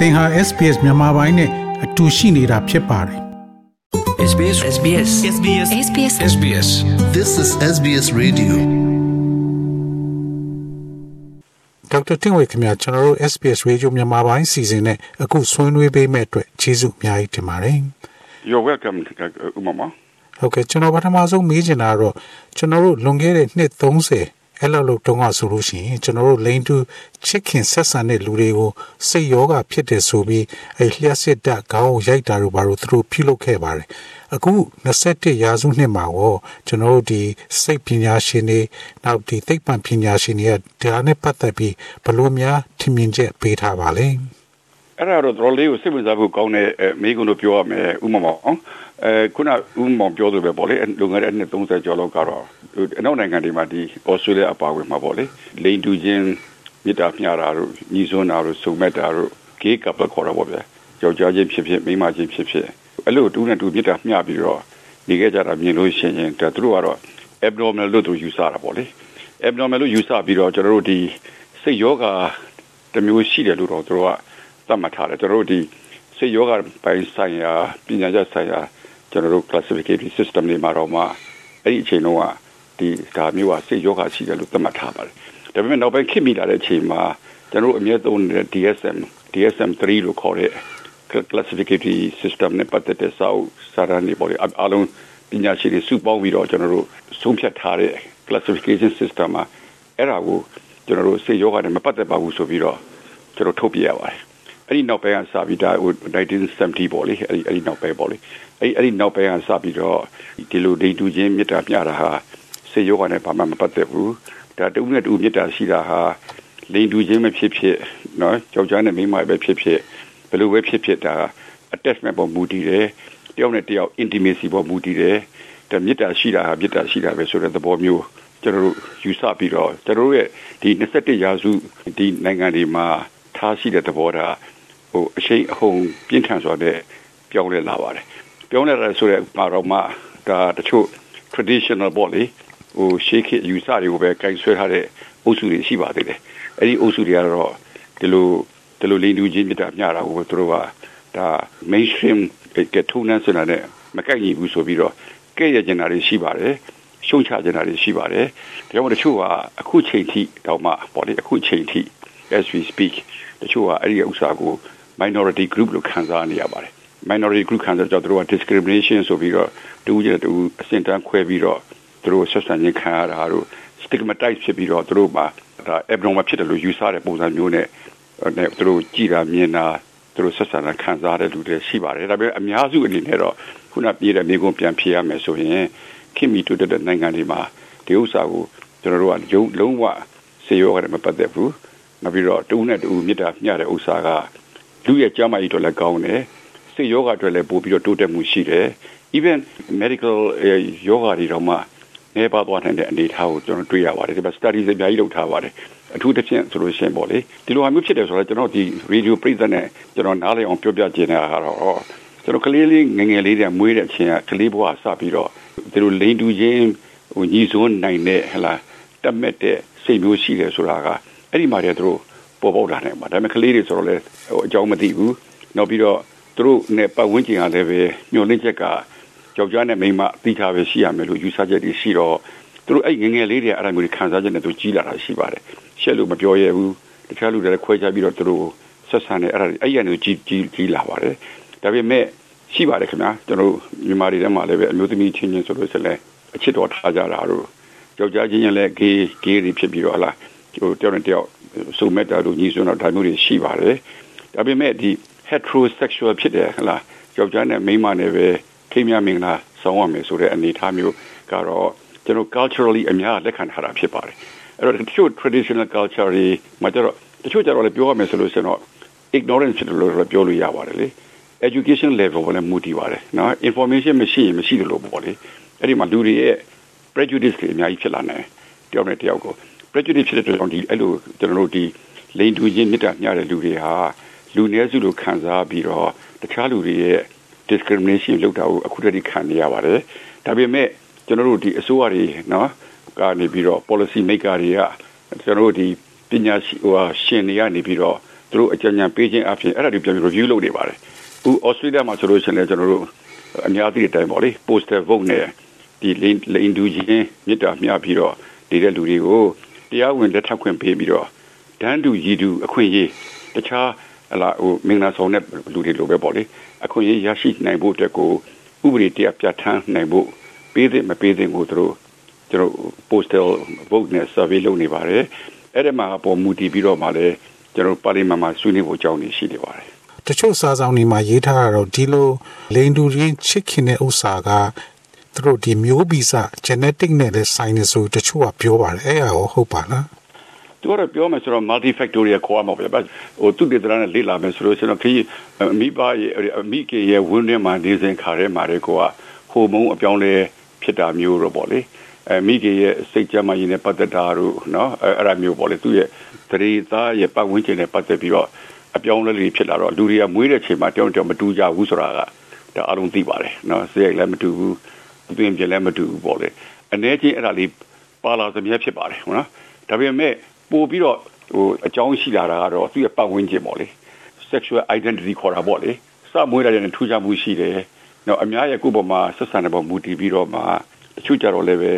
သင်ဟာ SPS မြန်မာပိုင်းနဲ့အတူရှိနေတာဖြစ်ပါတယ် SBS SBS SBS SBS SBS This is SBS Radio. ဒေါက်တာတင်ဝေခင်ဗျာကျွန်တော်တို့ SPS Radio မြန်မာပိုင်းစီစဉ်နဲ့အခုဆွေးနွေးပေးမဲ့အတွက်ကျေးဇူးအများကြီးတင်ပါတယ် You're welcome, uh, Umama. ဟုတ်ကဲ့ကျွန်တော်ပထမဆုံးမေးချင်တာကတော့ကျွန်တော်တို့လွန်ခဲ့တဲ့နှစ်30 အဲ့လောက်လောက်တုန်းကဆိုလို့ရှိရင်ကျွန်တော်တို့လိန်တူချစ်ခင်ဆက်ဆံတဲ့လူတွေကိုစိတ်ယောဂဖြစ်တယ်ဆိုပြီးအဲ့လျှက်စစ်တက်ခေါင်းကိုရိုက်တာတို့ဘာလို့သူတို့ပြုလုပ်ခဲ့ပါတယ်အခု21ရာစုနှစ်မှာရောကျွန်တော်တို့ဒီစိတ်ပညာရှင်တွေနောက်ဒီသိပ္ပံပညာရှင်တွေကဒါနဲ့ပတ်သက်ပြီးဘယ်လိုများထင်မြင်ချက်ပေးထားပါလဲ အဲ့ဒါတော့တော်လေးကိုစိတ်ဝင်စားဖို့ကောင်းတဲ့မိကုံတို့ပြောရမယ်ဥမမောင်အဲခုနဥမမောင်ပြောသူပဲပေါ့လေလုံငယ်တဲ့နှစ်30ကျော်လောက်ကတော့အနောက်နိုင်ငံတွေမှာဒီဩစတြေးလျအပါဝင်မှာပေါ့လေလိန်တူချင်းမြစ်တာမျှတာတို့ညီစွန်းတာတို့စုံမက်တာတို့ gay couple ခေါ်တော့ပေါ့ဗျာယောက်ျားချင်းဖြစ်ဖြစ်မိန်းမချင်းဖြစ်ဖြစ်အဲ့လိုတူနဲ့တူမြစ်တာမျှပြီးတော့နေခဲ့ကြတာမြင်လို့ရှိရင်ဒါသူတို့ကတော့ abnormal လို့သူယူဆတာပေါ့လေ abnormal လို့ယူဆပြီးတော့ကျွန်တော်တို့ဒီစိတ်ယောဂတစ်မျိုးရှိတယ်လို့တော့သူတို့က သတ်မှတ်ထားတယ်ကျွန်တော်တို့ဒီစိတ်ယောဂပိုင်းဆိုင်ရာပညာရပ်ဆိုင်ရာကျွန်တော်တို့ classification system တွေမှာတော့မှအဲ့ဒီအချိန်တုန်းကဒီဒါမျိုးကစိတ်ယောဂရှိတယ်လို့သတ်မှတ်ထားပါတယ်ဒါပေမဲ့နောက်ပိုင်းခေတ်မိလာတဲ့အချိန်မှာကျွန်တော်တို့အမြဲသုံးနေတဲ့ DSM DSM 3 လို့ခေါ်တဲ့ classification system နဲ့ပတ်သက်တဲ့စာအုပ်စာတမ်းတွေပေါ့လေအားလုံးပညာရှင်တွေစုပေါင်းပြီးတော့ကျွန်တော်တို့ဆုံးဖြတ်ထားတဲ့ classification system မှာအဲ့ဒါကိုကျွန်တော်တို့စိတ်ယောဂနဲ့မပတ်သက်ပါဘူးဆိုပြီးတော့ကျွန်တော်ထုတ်ပြရပါတယ် အဲ့ဒီနောက်ပိုင်းကစပြီးဒါ1970ပေါ့လေအဲ့ဒီအဲ့ဒီနောက်ပိုင်းပေါ့လေအဲ့ဒီအဲ့ဒီနောက်ပိုင်းကစပြီးတော့ဒီလိုဒိတ်တူချင်းမြတ်တာမျှတာဟာစိတ်ယောဂနဲ့ဘာမှမပတ်သက်ဘူးဒါတူနဲ့တူမြတ်တာရှိတာဟာလိန်တူချင်းမဖြစ်ဖြစ်နော်ကြောက်ကြတဲ့မိန်းမပဲဖြစ်ဖြစ်ဘယ်လိုပဲဖြစ်ဖြစ်ဒါ attachment ပေါ်မူတည်တယ်တယောက်နဲ့တယောက် intimacy ပေါ်မူတည်တယ်ဒါမြတ်တာရှိတာဟာမြတ်တာရှိတာပဲဆိုတဲ့သဘောမျိုးကျွန်တော်တို့ယူဆပြီးတော့ကျွန်တော်တို့ရဲ့ဒီ21ရာစုဒီနိုင်ငံတွေမှာထားရှိတဲ့သဘောထား ဟိုအရှိန်အဟုန်ပြင်းထန်စွာနဲ့ပြောင်းလဲလာပါတယ်ပြောင်းလဲလာဆိုတဲ့မှာတော့မှဒါတချို့ traditional ပေါ့လေဟိုရှေးခေတ်ယူဆတွေကိုပဲကင်ဆွဲထားတဲ့အုပ်စုတွေရှိပါသေးတယ်အဲ့ဒီအုပ်စုတွေကတော့ဒီလိုဒီလိုလင်းလူချင်းမြတ်တာမျှတာကိုသူတို့ကဒါ mainstream ကထုံးနှံစနာနဲ့မကိုက်ညီဘူးဆိုပြီးတော့ကဲ့ရဲ့ကျင်တာတွေရှိပါတယ်ရှုံချကျင်တာတွေရှိပါတယ်ဒါကြောင့်တချို့ကအခုချိန်ထိတောင်မှပေါ့လေအခုချိန်ထိ as we speak တချို့ကအဲ့ဒီဥစ္စာကို minority group လို့ခံစားနေရပါတယ် minority group ခံစားကြတော့သူတို့က discrimination ဆိုပြီးတော့တူကြတူအစင်တန်းခွဲပြီးတော့သူတို့ဆက်ဆံခြင်းခံရတာတို့ stigmatize ဖြစ်ပြီးတော့သူတို့မှာဒါ abnormal ဖြစ်တယ်လို့ယူဆတဲ့ပုံစံမျိုးနဲ့နဲ့သူတို့ကြည်တာမြင်တာသူတို့ဆက်ဆံတာခံစားတဲ့လူတွေရှိပါတယ်ဒါပေမဲ့အများစုအနေနဲ့တော့ခုနပြေးတဲ့မိကုံပြန်ဖြေရမယ်ဆိုရင်ခင်မီတူတဲ့နိုင်ငံတွေမှာဒီဥစ္စာကိုကျွန်တော်တို့ကရုံလုံးဝစေရောကလည်းမပတ်သက်ဘူးနောက်ပြီးတော့တူနဲ့တူမြစ်တာမျှတဲ့ဥစ္စာက လူရဲ့ကျန်းမာရေးအတွက်လည်းကောင်းတယ်စိတ်ယောဂအတွက်လည်းပို့ပြီးတော့တိုးတက်မှုရှိတယ် even medical ယောဂတွေတော့မှနေပါသွားတဲ့အနေအထားကိုကျွန်တော်တွေ့ရပါတယ်ဒီမှာ studies အများကြီးလုပ်ထားပါတယ်အထူးသဖြင့်ဆိုလို့ရှိရင်ပေါ့လေဒီလိုအမျိုးဖြစ်တယ်ဆိုတော့ကျွန်တော်ဒီ radio ပြိသက်နဲ့ကျွန်တော်နားလည်အောင်ပြောပြခြင်းတာကတော့ကျွန်တော်ကလေးလေးငငယ်လေးတည်းမွေးတဲ့အချိန်ကကလေးဘဝစပြီးတော့ဒီလိုလိန်တူချင်းဟိုညီစွန်းနိုင်တဲ့ဟလာတက်မဲ့တဲ့စိတ်မျိုးရှိတယ်ဆိုတာကအဲ့ဒီမှာတည်းသူတို့ ပေါ်ပေါက်လာနိုင်မှာဒါပေမဲ့ကလေးတွေဆိုတော့လေဟိုအကြောင်းမသိဘူးနောက်ပြီးတော့သူတို့နဲ့ပတ်ဝန်းကျင်ကလည်းပဲညှို့နှိမ့်ချက်ကယောက်ျားနဲ့မိန်းမအတိထားပဲရှိရမယ်လို့ယူဆချက်တွေရှိတော့သူတို့အဲ့ငငယ်လေးတွေအဲ့ဒါမျိုးခံစားချက်နဲ့သူကြီးလာတာရှိပါတယ်ရှက်လို့မပြောရဘူးတခြားလူတွေခွဲခြားပြီးတော့သူတို့ဆက်ဆံနေအဲ့ဒါအဲ့ရနေကြီးကြီးကြီးလာပါတယ်ဒါပေမဲ့ရှိပါတယ်ခင်ဗျာကျွန်တော်မြန်မာတွေထဲမှာလည်းပဲအမျိုးသမီးချင်းချင်းဆိုလို့ဆိုလဲအချစ်တော်ထားကြတာတို့ယောက်ျားချင်းချင်းလည်းဂေးဂေးတွေဖြစ်ပြီးတော့ဟလာဟိုတယောက်နဲ့တယောက် စုံမဲ့တာတို့ညီစွန်းတော့ဒါမျိုးတွေရှိပါတယ်ဒါပေမဲ့ဒီ heterosexual ဖြစ်တယ်ဟလားယောက်ျားနဲ့မိန်းမနဲ့ပဲထိမြမင်္ဂလာဆောင်းရမယ်ဆိုတဲ့အနေအထားမျိုးကတော့ကျွန်တော် culturally အများလက်ခံထားတာဖြစ်ပါတယ်အဲ့တော့တချို့ traditional culture တွေမှာကျတော့တချို့ကျတော့လည်းပြောရမယ်ဆိုလို့ရှိရင်တော့ ignorance ဖြစ်တယ်လို့ပြောလို့ရပါတယ်လေ education level ကိုလည်းမူတည်ပါတယ်နော် information မရှိရင်မရှိတယ်လို့ပေါ့လေအဲ့ဒီမှာလူတွေရဲ့ prejudice တွေအများကြီးဖြစ်လာတယ်တယောက်နဲ့တယောက်ကို prejudice ဖြစ်တဲ့အတွက်ဒီအဲ့လိုကျွန်တော်တို့ဒီလိန်တူချင်းမြစ်တာမျှတဲ့လူတွေဟာလူနည်းစုလိုခံစားပြီးတော့တခြားလူတွေရဲ့ discrimination လုပ်တာကိုအခုတည်းခံနေရပါတယ်ဒါပေမဲ့ကျွန်တော်တို့ဒီအစိုးရတွေနော်ကနေပြီးတော့ policy maker တွေကကျွန်တော်တို့ဒီပညာရှိဟိုရှင်တွေကနေပြီးတော့သူတို့အကြံဉာဏ်ပေးခြင်းအပြင်အဲ့ဒါတွေပြန်ပြီး review လုပ်နေပါတယ်။ဥ Australia မှာဆိုလို့ရှိရင်လည်းကျွန်တော်တို့အများကြီးအတိုင်းပေါ့လေ poster vote နဲ့ဒီလိန်ဒူချင်းမြစ်တာမျှပြီးတော့နေတဲ့လူတွေကို တရားဝင်လက်ထပ်ခွင့်ပေးပြီးတော့ဒန်းတူရည်တူအခွင့်အရေးတခြားဟလာဟိုမင်္ဂလာဆောင်တဲ့လူတွေလိုပဲပေါ့လေအခွင့်အရေးရရှိနိုင်ဖို့အတွက်ကိုဥပဒေတရားပြဋ္ဌာန်းနိုင်ဖို့ပေးတဲ့မပေးတဲ့ကိုသူတို့ကျွန်တော် postal vote နဲ့ survey လုပ်နေပါတယ်အဲ့ဒီမှာပေါ်မူတည်ပြီးတော့မှလည်းကျွန်တော်ပါလီမန်မှာဆွေးနွေးဖို့အကြောင်းရှိနေပါတယ်တချို့စာဆောင်တွေမှာရေးထားတာတော့ဒီလိုလိန်တူရင်းချစ်ခင်တဲ့ဥစ္စာက သူတို့ဒီမျိုးဗီဇ genetic နဲ့လည်းဆိုင်နေဆိုတချို့ကပြောပါတယ်အဲ့ဒါရောဟုတ်ပါလားသူကတော့ပြောမယ်ဆိုတော့ multi factorial ခေါ်မှာပဲဟိုသူတေသနာနဲ့လေ့လာမယ်ဆိုလို့ကျွန်တော်ခကြီးမိဘရဲ့မိကေရဲ့ဝင်းထဲမှာနေစဉ်ခါထဲမှာလေကိုကဟိုမုန်းအပြောင်းလဲဖြစ်တာမျိုးတော့ပေါ့လေအဲမိကေရဲ့စိတ်ကြမ်းမရင်နဲ့ပတ်သက်တာတို့နော်အဲ့ဒါမျိုးပေါ့လေသူရဲ့သတိသားရဲ့ပတ်ဝန်းကျင်နဲ့ပတ်သက်ပြီးတော့အပြောင်းလဲတွေဖြစ်လာတော့လူတွေကမွေးတဲ့ချိန်မှာတောင်းတောင်းမတူကြဘူးဆိုတာကဒါအလုံးသိပါတယ်နော်စိတ်လည်းမတူဘူး အသွင်ပြလည်းမတူဘူးပေါ့လေအနေချင်းအဲ့ဒါလေးပါလာသမျှဖြစ်ပါတယ်ဟုတ်နော်ဒါပေမဲ့ပို့ပြီးတော့ဟိုအကြောင်းရှိလာတာကတော့သူ့ရဲ့ပတ်ဝန်းကျင်ပေါ့လေ sexual identity ခေါ်တာပေါ့လေစမွေးလာတဲ့ထူးခြားမှုရှိတယ်နော်အများရဲ့ကိုယ်ပေါ်မှာဆက်ဆံတဲ့ပေါ်မူတည်ပြီးတော့မှတချို့ကြတော့လည်းပဲ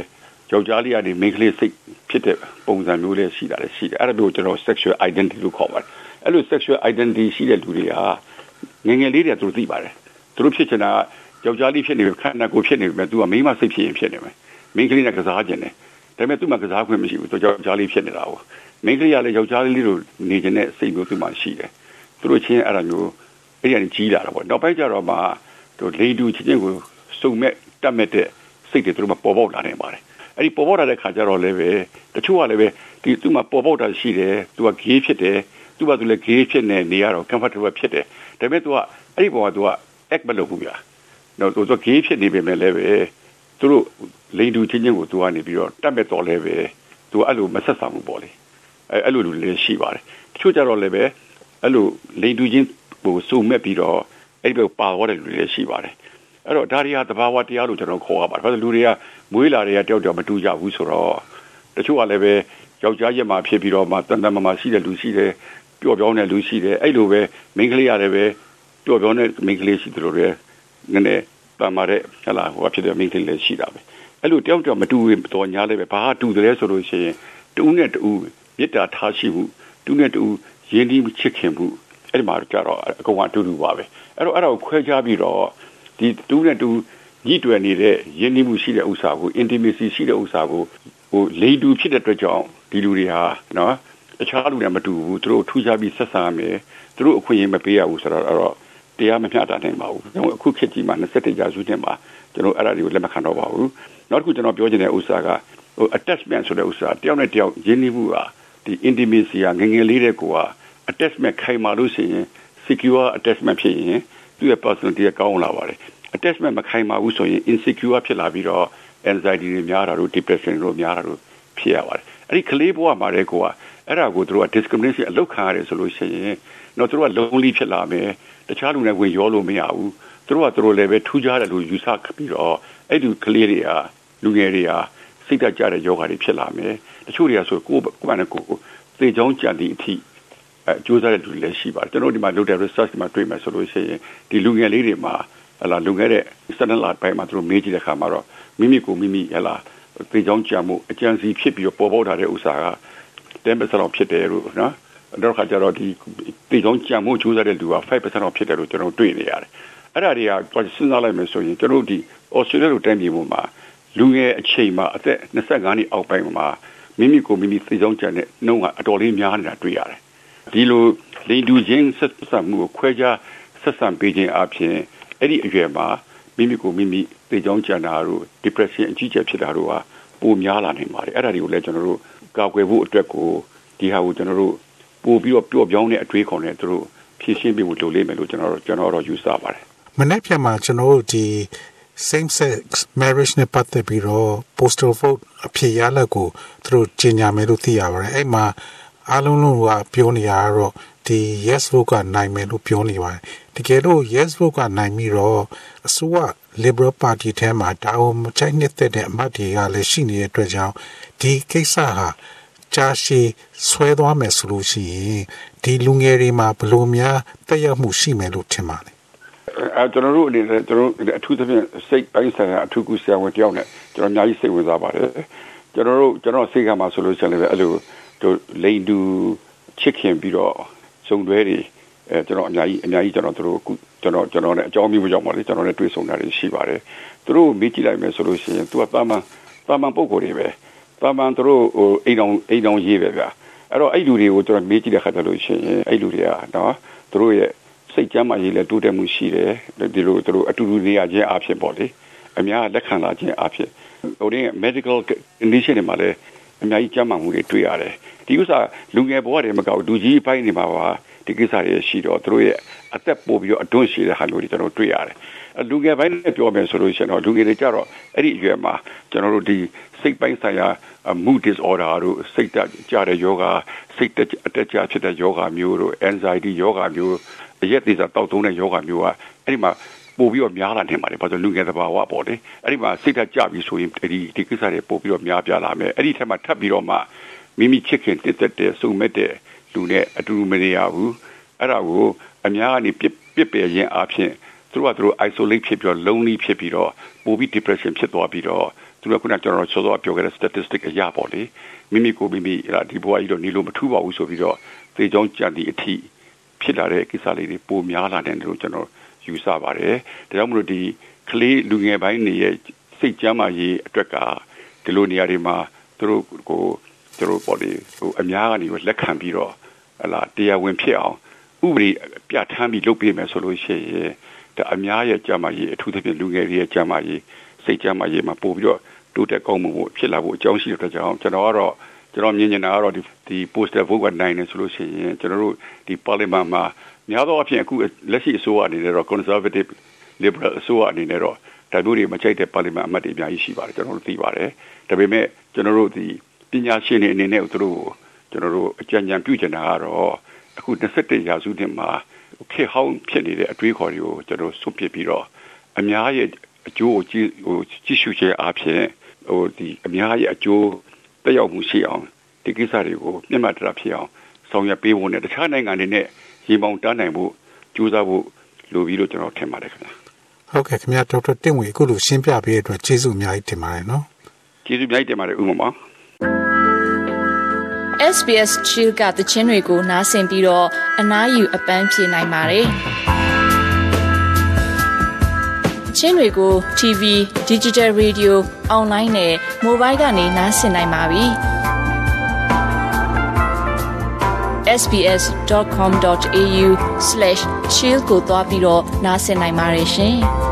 ယောက်ျားလေးကနေမိန်းကလေးစိတ်ဖြစ်တဲ့ပုံစံမျိုးလေးရှိတာလည်းရှိတယ်အဲ့ဒါမျိုးကျွန်တော် sexual identity လို့ခေါ်ပါတယ်အဲ့လို sexual identity ရှိတဲ့လူတွေဟာငငယ်လေးတွေသူတို့သိပါတယ်သူတို့ဖြစ်ချင်တာ ယောက်ျားလေးဖြစ်နေပြီခန္ဓာကိုယ်ဖြစ်နေပြီမဲ့ तू ကမိန်းမစိတ်ဖြစ်ရင်ဖြစ်နေမယ်မိန်းကလေးနဲ့ကစားခြင်းတယ်ဒါပေမဲ့ तू မှကစားခွင့်မရှိဘူး तू ယောက်ျားလေးဖြစ်နေတာကိုမိန်းကလေးကလည်းယောက်ျားလေးလိုနေခြင်းနဲ့စိတ်မျိုး तू မှရှိတယ်သူတို့ချင်းအဲ့ဒါမျိုးအဲ့ဒီကနေကြီးလာတာပေါ့နောက်ပိုင်းကျတော့မှသူလေတူချင်းချင်းကိုစုံမဲ့တတ်မဲ့တဲ့စိတ်တွေသူတို့မှပေါ်ပေါက်လာနေပါတယ်အဲ့ဒီပေါ်ပေါက်လာတဲ့ခါကျတော့လည်းပဲတချို့ကလည်းပဲဒီသူ့မှာပေါ်ပေါက်တာရှိတယ်သူကဂေးဖြစ်တယ်သူ့ဘာသူလည်းဂေးဖြစ်နေနေရတော့ comfortable ဖြစ်တယ်ဒါပေမဲ့ तू ကအဲ့ဒီပေါ်မှာ तू က act မလုပ်ဘူးဗျာ တော့သူကဂေးဖြစ်နေပေမဲ့လည်းပဲသူတို့လိန်တူချင်းချင်းကိုသူကနေပြီးတော့တတ်မဲ့တော်လည်းပဲသူအဲ့လိုမဆက်ဆံဘူးပေါ့လေအဲအဲ့လိုလူလည်းရှိပါတယ်တချို့ကြတော့လည်းပဲအဲ့လိုလိန်တူချင်းဟိုစုံမဲ့ပြီးတော့အဲ့ဒီပါသွားတဲ့လူတွေလည်းရှိပါတယ်အဲ့တော့ဒါရီဟာတဘာဝတရားလို့ကျွန်တော်ခေါ်ရပါတယ်ဘာလို့လူတွေကမွေးလာတွေကတယောက်တယောက်မတူကြဘူးဆိုတော့တချို့ကလည်းပဲယောက်ျားရက်မှာဖြစ်ပြီးတော့မှတန်တန်မာမာရှိတဲ့လူရှိတယ်ပျော့ပြောင်းတဲ့လူရှိတယ်အဲ့လိုပဲမိန်းကလေးရတယ်ပဲပျော့ပြောင်းတဲ့မိန်းကလေးရှိတယ်လို့လည်း နည်းနည်းတမ်းမာတဲ့ဟလာဟိုဖြစ်တဲ့မိန်းကလေးလည်းရှိတာပဲအဲ့လိုတယောက်တယောက်မတူတော့ညာလည်းပဲဘာတူတယ်ဆိုလို့ရှိရင်တူနဲ့တူမေတ္တာထားရှိမှုတူနဲ့တူရင်းနှီးချစ်ခင်မှုအဲ့ဒီမှာကြတော့အကုန်အတူတူပါပဲအဲ့တော့အဲ့ဒါကိုခွဲခြားပြီးတော့ဒီတူနဲ့တူညှိတွယ်နေတဲ့ရင်းနှီးမှုရှိတဲ့ဥစ္စာကို intimacy ရှိတဲ့ဥစ္စာကိုဟိုလိန်တူဖြစ်တဲ့အတွက်ကြောင့်ဒီလူတွေဟာနော်တခြားလူတွေမတူဘူးသူတို့ထူးခြားပြီးဆက်ဆံရမယ်သူတို့အခွင့်အရေးမပေးရဘူးဆိုတော့အဲ့တော့ တရားမမျှတနိုင်ပါဘူးကျွန်တော်အခုခေတ်ကြီးမှာ27ရာစုနှစ်မှာကျွန်တော်အဲ့ဒါတွေကိုလက်မခံတော့ပါဘူးနောက်တစ်ခုကျွန်တော်ပြောချင်တဲ့ဥစ္စာကဟို attachment ဆိုတဲ့ဥစ္စာတယောက်နဲ့တယောက်ရင်းနှီးမှုကဒီ intimacy ကငငယ်လေးတဲ့ကိုက attachment ခိုင်မာလို့ရှိရင် secure attachment ဖြစ်ရင်သူ့ရဲ့ personality ကကောင်းလာပါတယ် attachment မခိုင်မာဘူးဆိုရင် insecure ဖြစ်လာပြီးတော့ anxiety တွေများတာတို့ depression တို့များတာတို့ဖြစ်ရပါတယ် အဲ့ဒီကလေးဘဝမှာတဲ့ကိုကအဲ့ဒါကိုတို့က discrimination အလုပ်ခံရတယ်ဆိုလို့ရှိရင်တော့တို့က lonely ဖြစ်လာမယ်တခြားလူတွေဝင်ရောလို့မရဘူးတို့ကတို့လည်းပဲထူးခြားတယ်လို့ယူဆပြီးတော့အဲ့ဒီကလေးတွေကလူငယ်တွေကစိတ်ဓာတ်ကြတဲ့ယောဂါတွေဖြစ်လာမယ်တချို့တွေကဆိုကိုယ်ကိုယ်နဲ့ကိုယ်သေချောင်းကြံသည့်အထိအဲစူးစမ်းတဲ့လူတွေလည်းရှိပါတယ်ကျွန်တော်ဒီမှာလုပ်တဲ့ research ဒီမှာတွေ့မယ်ဆိုလို့ရှိရင်ဒီလူငယ်လေးတွေမှာဟလာလူငယ်တဲ့7လပိုင်းမှာသူတို့မေးကြည့်တဲ့အခါမှာတော့မိမိကိုမိမိဟလာ သေချောင်းကြံမှုအကြံစီဖြစ်ပြီးပေါ်ပေါက်လာတဲ့ဥစ္စာက10%လောက်ဖြစ်တယ်လို့နော်တော့ခါကြတော့ဒီသေချောင်းကြံမှုစူးစမ်းတဲ့လူက5%လောက်ဖြစ်တယ်လို့ကျွန်တော်တွေ့နေရတယ်အဲ့ဒါတွေကစဉ်းစားလိုက်မယ်ဆိုရင်ကျွန်တော်ဒီ Australia လိုတိုင်းပြည်မှာလူငယ်အချိန်မှာအသက်25နှစ်အောက်ပိုင်းမှာမိမိကိုမိမိသေချောင်းကြံတဲ့နှုံးကအတော်လေးများနေတာတွေ့ရတယ်ဒီလိုလိန်တူချင်းဆက်ဆံမှုကိုခွဲခြားဆက်ဆံပေးခြင်းအပြင်အဲ့ဒီအရွယ်မှာ မိမိကိုမိမိသေချောင်းကြံတာတို့ depression အကြီးကျယ်ဖြစ်တာတို့ဟာပိုများလာနိုင်ပါတယ်အဲ့ဒါတွေကိုလည်းကျွန်တော်တို့ကာကွယ်ဖို့အတွက်ကိုဒီဟာကိုကျွန်တော်တို့ပို့ပြီးတော့ပျော့ပြောင်းတဲ့အတွေးခေါ်နဲ့သူတို့ဖြည့်ရှင်းပေးဖို့လိုလိမ့်မယ်လို့ကျွန်တော်တို့ကျွန်တော်တို့ယူဆပါတယ်မနေ့ပြန်မှာကျွန်တော်တို့ဒီ same sex marriage နဲ့ပတ်သက်ပြီးတော့ postal vote အဖြစ်ရလက်ကိုသူတို့ကြီးညာမယ်လို့သိရပါတယ်အဲ့မှာအားလုံးလုံးကပြောနေရတော့ဒီ yes vote ကနိုင်မယ်လို့ပြောနေပါတယ် တကယ်လို့ yes vote ကနိုင်ပြီးတော့အစိုးရ liberal party ထဲမှာဒါအောင်မချိုက်နှစ်သက်တဲ့အမတ်တွေကလည်းရှိနေတဲ့အတွက်ကြောင့်ဒီကိစ္စဟာကြာရှည်ဆွဲသွားမယ်ဆိုလို့ရှိရင်ဒီလူငယ်တွေမှာဘယ်လိုများတက်ရောက်မှုရှိမယ်လို့ထင်ပါလဲအဲကျွန်တော်တို့အနေနဲ့ကျွန်တော်တို့အထူးသဖြင့်စိတ်ပိုင်းဆိုင်ရာအထူးကူဆရာဝန်တယောက်နဲ့ကျွန်တော်အများကြီးစိတ်ဝင်စားပါတယ်ကျွန်တော်တို့ကျွန်တော်စိတ်ကမှာဆိုလို့ရှိရင်လည်းအဲ့လိုတို့လိန်တူချစ်ခင်ပြီးတော့စုံတွဲတွေ အဲကျွန်တော်အများကြီးအများကြီးကျွန်တော်တို့အခုကျွန်တော်ကျွန်တော်နဲ့အကြောင်းမျိုးကြောင့်ပါလေကျွန်တော်နဲ့တွေ့ဆုံတာတွေရှိပါတယ်သူတို့မေးကြည့်လိုက်မယ်ဆိုလို့ရှိရင်သူကတာမန်တာမန်ပုံကိုယ်တွေပဲတာမန်သူတို့ဟိုအိမ်အောင်အိမ်အောင်ရေးပဲဗျာအဲ့တော့အဲ့လူတွေကိုကျွန်တော်မေးကြည့်တဲ့ခါကျလို့ရှိရင်အဲ့လူတွေကနော်သူတို့ရဲ့စိတ်ကြမ်းမှရေးလဲတိုးတက်မှုရှိတယ်ဒီလိုသူတို့အတူတူနေရခြင်းအဖြစ်ပေါ့လေအများလက်ခံလာခြင်းအဖြစ်ဟိုတင်း medical condition တွေမှာလည်းအများကြီးကြမ်းမှမှုတွေတွေ့ရတယ်ဒီဥစ္စာလူငယ်ဘဝတွေမကောက်လူကြီးအပိုင်းတွေမှာပါ ဒီကိစ္စတွေရှိတော့သူတို့ရဲ့အသက်ပို့ပြီးတော့အတွန်းရှိတဲ့ဟာမျိုးတွေကျွန်တော်တွေ့ရတယ်လူငယ်ပိုင်းနဲ့ပြောမယ်ဆိုလို့ရှိရင်တော့လူငယ်တွေကြတော့အဲ့ဒီအရွယ်မှာကျွန်တော်တို့ဒီစိတ်ပိုင်းဆိုင်ရာ mood disorder တို့စိတ်တက်ကြတဲ့ယောဂစိတ်တက်အတက်ကြဖြစ်တဲ့ယောဂမျိုးတို့ anxiety ယောဂမျိုးအရက်သေးစားတောက်သုံးတဲ့ယောဂမျိုးကအဲ့ဒီမှာပို့ပြီးတော့များလာနေပါတယ်ဘာလို့လူငယ်သဘာဝပေါ့လေအဲ့ဒီမှာစိတ်ဓာတ်ကြပြီဆိုရင်ဒီဒီကိစ္စတွေပို့ပြီးတော့များပြားလာမယ်အဲ့ဒီထက်မှထပ်ပြီးတော့မှမိမိချစ်ခင်တစ်သက်တဲ့စုံမဲ့တဲ့ လူနဲ့အတူတူမနေရဘူးအဲ့ဒါကိုအများကနေပြစ်ပြစ်ပယ်ခြင်းအပြင်သူတို့ကသူတို့ isolate ဖြစ်ပြီးတော့ lonely ဖြစ်ပြီးတော့ပိုပြီး depression ဖြစ်သွားပြီးတော့သူတို့ကခုနကျွန်တော်စောစောပြောခဲ့တဲ့ statistic အရာပေါ့လေမိမိကိုမိမိဒီဘဝကြီးတော့နေလို့မထူပါဘူးဆိုပြီးတော့သေချောင်းကြံသည့်အထိဖြစ်လာတဲ့ကိစ္စလေးတွေပိုများလာတယ်လို့ကျွန်တော်ယူဆပါတယ်ဒါကြောင့်မလို့ဒီကလေးလူငယ်ပိုင်းတွေရဲ့စိတ်ကြမ်းမာရေးအတွက်ကဒီလိုနေရာတွေမှာသူတို့ကိုသူတို့ပေါ့လေဟိုအများကနေလက်ခံပြီးတော့ ဟလာတရားဝင်ဖြစ်အောင်ဥပဒေပြဋ္ဌာန်းပြီးလုပ်ပေးမယ်ဆိုလို့ရှိရင်ဒါအများရဲ့ကြမ်းမာရေးအထူးသဖြင့်လူငယ်တွေရဲ့ကြမ်းမာရေးစိတ်ကြမ်းမာရေးမှာပို့ပြီးတော့တိုးတက်ကောင်းမှုဖြစ်လာဖို့အကြောင်းရှိတဲ့ကြောင့်ကျွန်တော်ကတော့ကျွန်တော်မြင်နေတာကတော့ဒီဒီ poster vote ကနိုင်နေဆိုလို့ရှိရင်ကျွန်တော်တို့ဒီ parliament မှာများသောအားဖြင့်အခုလက်ရှိအစိုးရအနေနဲ့တော့ conservative liberal အစိုးရအနေနဲ့တော့ဒါမျိုးတွေမချိုက်တဲ့ parliament အမတ်တွေအများကြီးရှိပါတယ်ကျွန်တော်တို့သိပါတယ်ဒါပေမဲ့ကျွန်တော်တို့ဒီပညာရှင်တွေအနေနဲ့သူတို့ ကျွန်တော်တို့အကြံဉာဏ်ပြုချင်တာကတော့အခု21ရာစုနှစ်မှာခေဟောင်းဖြစ်နေတဲ့အတွေးခေါ်တွေကိုကျွန်တော်ဆွပြပြီးတော့အများရဲ့အကျိုးကိုကြည့်ဟိုကြည့်ရှုခြင်းအပြင်ဟိုဒီအများရဲ့အကျိုးတက်ရောက်မှုရှိအောင်ဒီကိစ္စတွေကိုမျက်မှတ်တရဖြစ်အောင်ဆောင်ရွက်ပေးဖို့နဲ့တခြားနိုင်ငံတွေနဲ့ရေမောင်တန်းနိုင်ဖို့ကြိုးစားဖို့လိုပြီးတော့ကျွန်တော်ထင်ပါတယ်ခင်ဗျာဟုတ်ကဲ့ခင်ဗျာဒေါက်တာတင့်ဝေအခုလိုရှင်းပြပေးတဲ့အတွက်ကျေးဇူးအများကြီးတင်ပါတယ်နော်ကျေးဇူးအများကြီးတင်ပါတယ်ဥမ္မာ SBS Chill ကသချင်းတွေကိုနားဆင်ပြီးတော့အနားယူအပန်းဖြေနိုင်ပါတယ်။ချင်းတွေကို TV, Digital Radio, Online နဲ့ Mobile ကနေနားဆင်နိုင်ပါပြီ။ sbs.com.au/chill ကိုသွားပြီးတော့နားဆင်နိုင်ပါတယ်ရှင်။